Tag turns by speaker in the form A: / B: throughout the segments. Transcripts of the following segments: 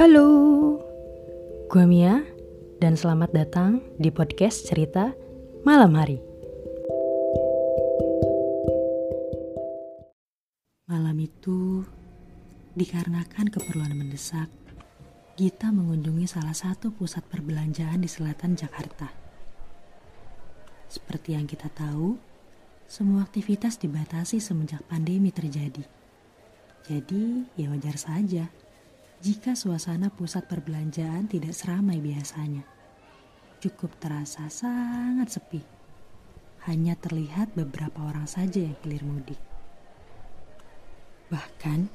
A: Halo, gue Mia dan selamat datang di podcast cerita malam hari. Malam itu, dikarenakan keperluan mendesak, Gita mengunjungi salah satu pusat perbelanjaan di selatan Jakarta. Seperti yang kita tahu, semua aktivitas dibatasi semenjak pandemi terjadi. Jadi, ya wajar saja jika suasana pusat perbelanjaan tidak seramai biasanya. Cukup terasa sangat sepi. Hanya terlihat beberapa orang saja yang hilir mudik. Bahkan,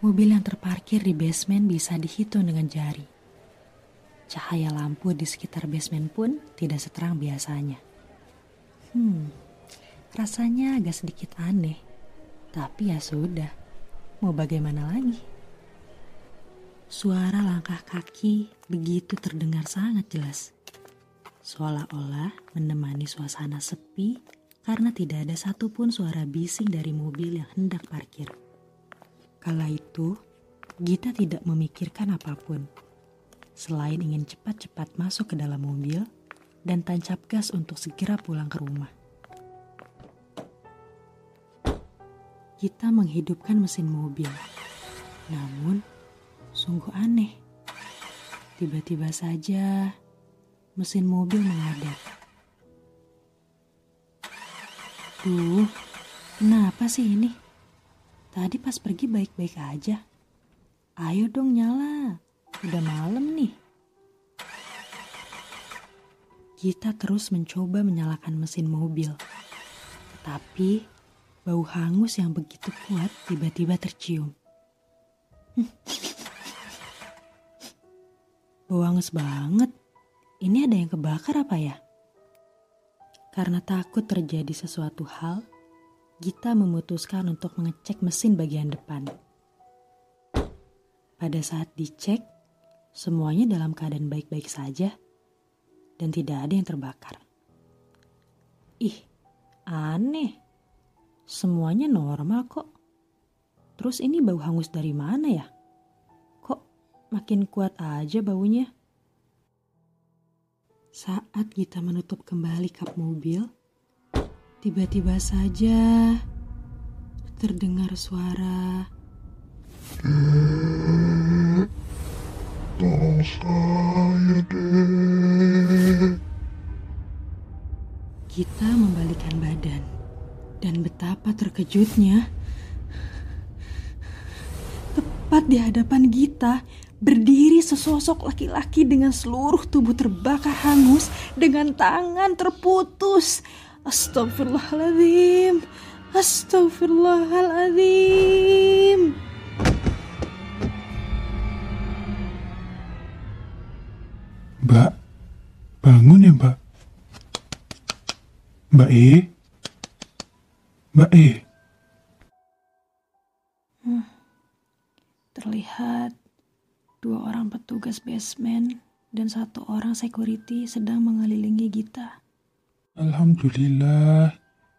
A: mobil yang terparkir di basement bisa dihitung dengan jari. Cahaya lampu di sekitar basement pun tidak seterang biasanya. Hmm, rasanya agak sedikit aneh. Tapi ya sudah, mau bagaimana lagi? Suara langkah kaki begitu terdengar sangat jelas. Seolah-olah menemani suasana sepi karena tidak ada satupun suara bising dari mobil yang hendak parkir. Kala itu, Gita tidak memikirkan apa pun. Selain ingin cepat-cepat masuk ke dalam mobil dan tancap gas untuk segera pulang ke rumah. Gita menghidupkan mesin mobil. Namun, Sungguh aneh. Tiba-tiba saja mesin mobil mengadak. Duh, kenapa sih ini? Tadi pas pergi baik-baik aja. Ayo dong nyala, udah malam nih. Kita terus mencoba menyalakan mesin mobil. Tetapi bau hangus yang begitu kuat tiba-tiba tercium. Bau banget. Ini ada yang kebakar apa ya? Karena takut terjadi sesuatu hal, Gita memutuskan untuk mengecek mesin bagian depan. Pada saat dicek, semuanya dalam keadaan baik-baik saja dan tidak ada yang terbakar. Ih, aneh. Semuanya normal kok. Terus ini bau hangus dari mana ya? Makin kuat aja baunya. Saat kita menutup kembali kap mobil, tiba-tiba saja terdengar suara.
B: tolong saya.
A: Kita membalikan badan dan betapa terkejutnya. Tepat di hadapan kita berdiri sesosok laki-laki dengan seluruh tubuh terbakar hangus dengan tangan terputus. Astagfirullahaladzim. Astagfirullahaladzim.
B: Mbak, bangun ya mbak. Mbak E. Mbak E.
A: Hmm, terlihat Dua orang petugas basement dan satu orang security sedang mengelilingi Gita.
B: Alhamdulillah,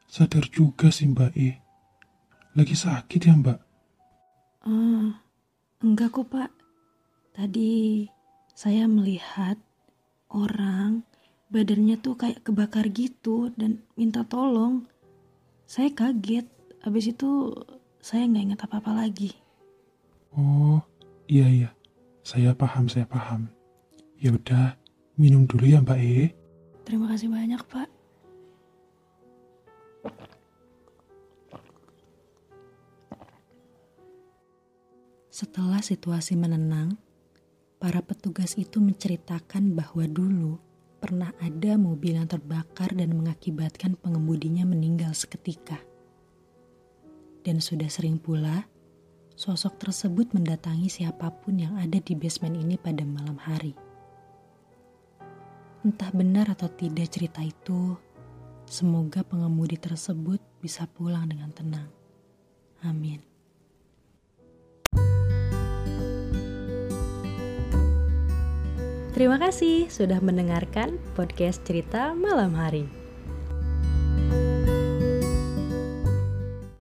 B: sadar juga sih Mbak E. Lagi sakit ya Mbak?
A: Ah, enggak kok Pak. Tadi saya melihat orang badannya tuh kayak kebakar gitu dan minta tolong. Saya kaget. Habis itu saya nggak ingat apa-apa lagi.
B: Oh, iya iya. Saya paham, saya paham. Ya udah, minum dulu ya Mbak E.
A: Terima kasih banyak, Pak. Setelah situasi menenang, para petugas itu menceritakan bahwa dulu pernah ada mobil yang terbakar dan mengakibatkan pengemudinya meninggal seketika. Dan sudah sering pula sosok tersebut mendatangi siapa pun yang ada di basement ini pada malam hari. Entah benar atau tidak cerita itu, semoga pengemudi tersebut bisa pulang dengan tenang. Amin. Terima kasih sudah mendengarkan podcast cerita malam hari.